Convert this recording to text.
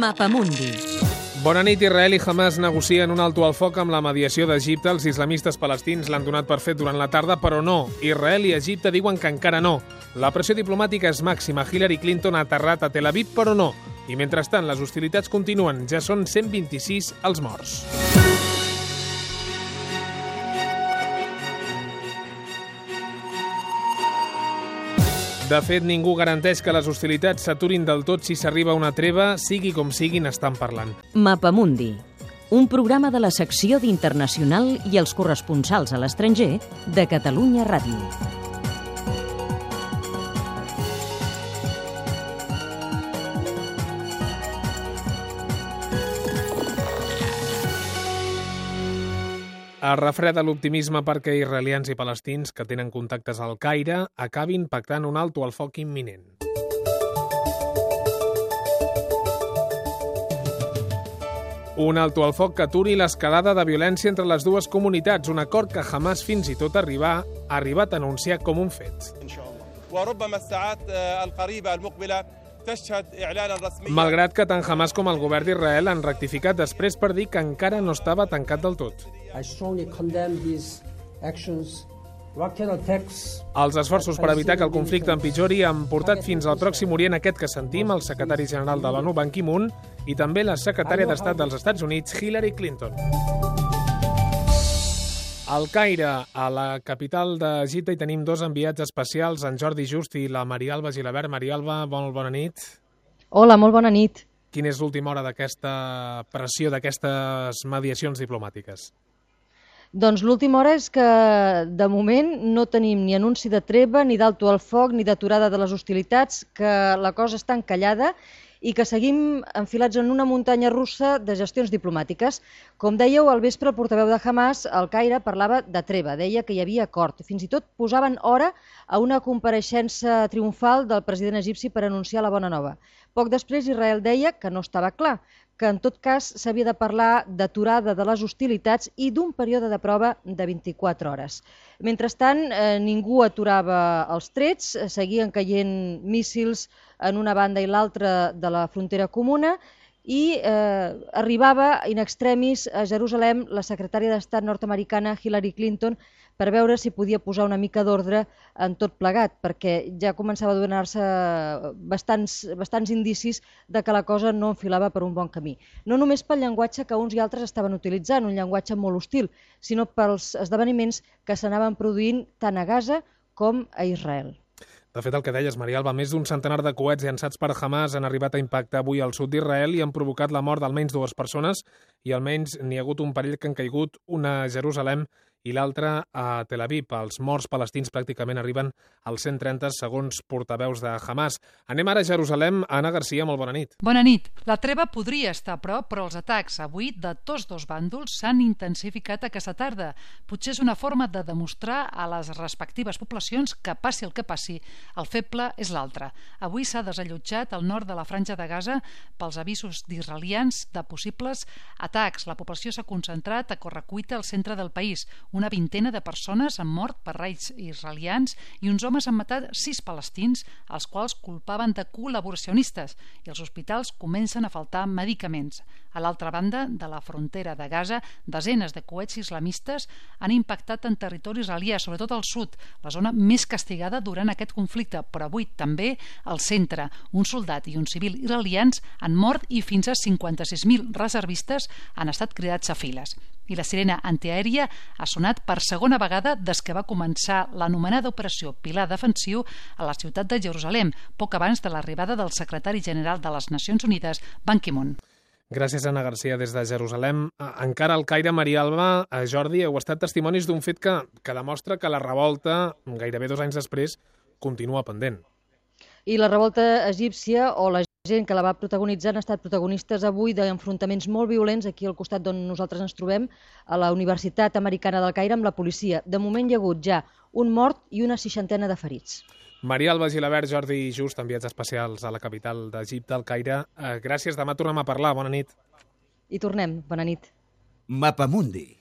Mapamundi. Bona nit. Israel i Hamas negocien un alto al foc amb la mediació d'Egipte. Els islamistes palestins l'han donat per fet durant la tarda, però no. Israel i Egipte diuen que encara no. La pressió diplomàtica és màxima. Hillary Clinton ha aterrat a Tel Aviv, però no. I mentrestant, les hostilitats continuen. Ja són 126 els morts. De fet, ningú garanteix que les hostilitats s'aturin del tot si s'arriba a una treva, sigui com sigui, n'estan parlant. Mapamundi. Un programa de la secció d'Internacional i els corresponsals a l'estranger de Catalunya Ràdio. Es refreda l'optimisme perquè israelians i palestins que tenen contactes al Caire acabin pactant un alto al foc imminent. Un alto al foc que aturi l'escalada de violència entre les dues comunitats, un acord que jamás fins i tot arribar ha arribat a anunciar com un fet. إن Malgrat que tant Hamas com el govern d'Israel han rectificat després per dir que encara no estava tancat del tot. Els esforços per evitar que el conflicte empitjori han portat fins al Pròxim Orient aquest que sentim el secretari general de l'ONU, Ban Ki-moon, i també la secretària d'Estat dels Estats Units, Hillary Clinton. Al Caire, a la capital d'Egipte, hi tenim dos enviats especials, en Jordi Just i la Marialba Gilabert. Marialba, molt bona nit. Hola, molt bona nit. Quina és l'última hora d'aquesta pressió, d'aquestes mediacions diplomàtiques? Doncs l'última hora és que, de moment, no tenim ni anunci de treva, ni d'alto al foc, ni d'aturada de les hostilitats, que la cosa està encallada i que seguim enfilats en una muntanya russa de gestions diplomàtiques. Com dèieu, al vespre el portaveu de Hamas, al Caire, parlava de treva, deia que hi havia acord. Fins i tot posaven hora a una compareixença triomfal del president egipci per anunciar la bona nova. Poc després Israel deia que no estava clar, que en tot cas s'havia de parlar d'aturada de les hostilitats i d'un període de prova de 24 hores. Mentrestant, eh, ningú aturava els trets, eh, seguien caient míssils en una banda i l'altra de la frontera comuna i eh, arribava in extremis a Jerusalem la secretària d'Estat nord-americana Hillary Clinton per veure si podia posar una mica d'ordre en tot plegat, perquè ja començava a donar-se bastants, bastants indicis de que la cosa no enfilava per un bon camí. No només pel llenguatge que uns i altres estaven utilitzant, un llenguatge molt hostil, sinó pels esdeveniments que s'anaven produint tant a Gaza com a Israel. De fet, el que deies, Marialba, més d'un centenar de coets llançats per Hamas han arribat a impactar avui al sud d'Israel i han provocat la mort d'almenys dues persones i almenys n'hi ha hagut un parell que han caigut, una Jerusalem i l'altra a Tel Aviv. Els morts palestins pràcticament arriben als 130 segons portaveus de Hamas. Anem ara a Jerusalem. Anna Garcia, molt bona nit. Bona nit. La treva podria estar a prop, però els atacs avui de tots dos bàndols s'han intensificat aquesta tarda. Potser és una forma de demostrar a les respectives poblacions que passi el que passi, el feble és l'altre. Avui s'ha desallotjat al nord de la franja de Gaza pels avisos d'israelians de possibles atacs. La població s'ha concentrat a correcuita al centre del país. Una vintena de persones han mort per raids israelians i uns homes han matat sis palestins, els quals culpaven de col·laboracionistes, i els hospitals comencen a faltar medicaments. A l'altra banda de la frontera de Gaza, desenes de coets islamistes han impactat en territori israelià, sobretot al sud, la zona més castigada durant aquest conflicte, però avui també al centre. Un soldat i un civil israelians han mort i fins a 56.000 reservistes han estat cridats a files i la sirena antiaèria ha sonat per segona vegada des que va començar l'anomenada operació Pilar Defensiu a la ciutat de Jerusalem, poc abans de l'arribada del secretari general de les Nacions Unides, Ban Ki-moon. Gràcies, Anna Garcia, des de Jerusalem. Encara al Caire, Maria Alba, a Jordi, heu estat testimonis d'un fet que, que demostra que la revolta, gairebé dos anys després, continua pendent. I la revolta egípcia o la gent que la va protagonitzar han estat protagonistes avui d'enfrontaments molt violents aquí al costat d'on nosaltres ens trobem, a la Universitat Americana del Caire amb la policia. De moment hi ha hagut ja un mort i una seixantena de ferits. Maria Alba Gilabert, Jordi Just, enviats especials a la capital d'Egipte, al Caire. Eh, gràcies, demà tornem a parlar. Bona nit. I tornem. Bona nit. Mapamundi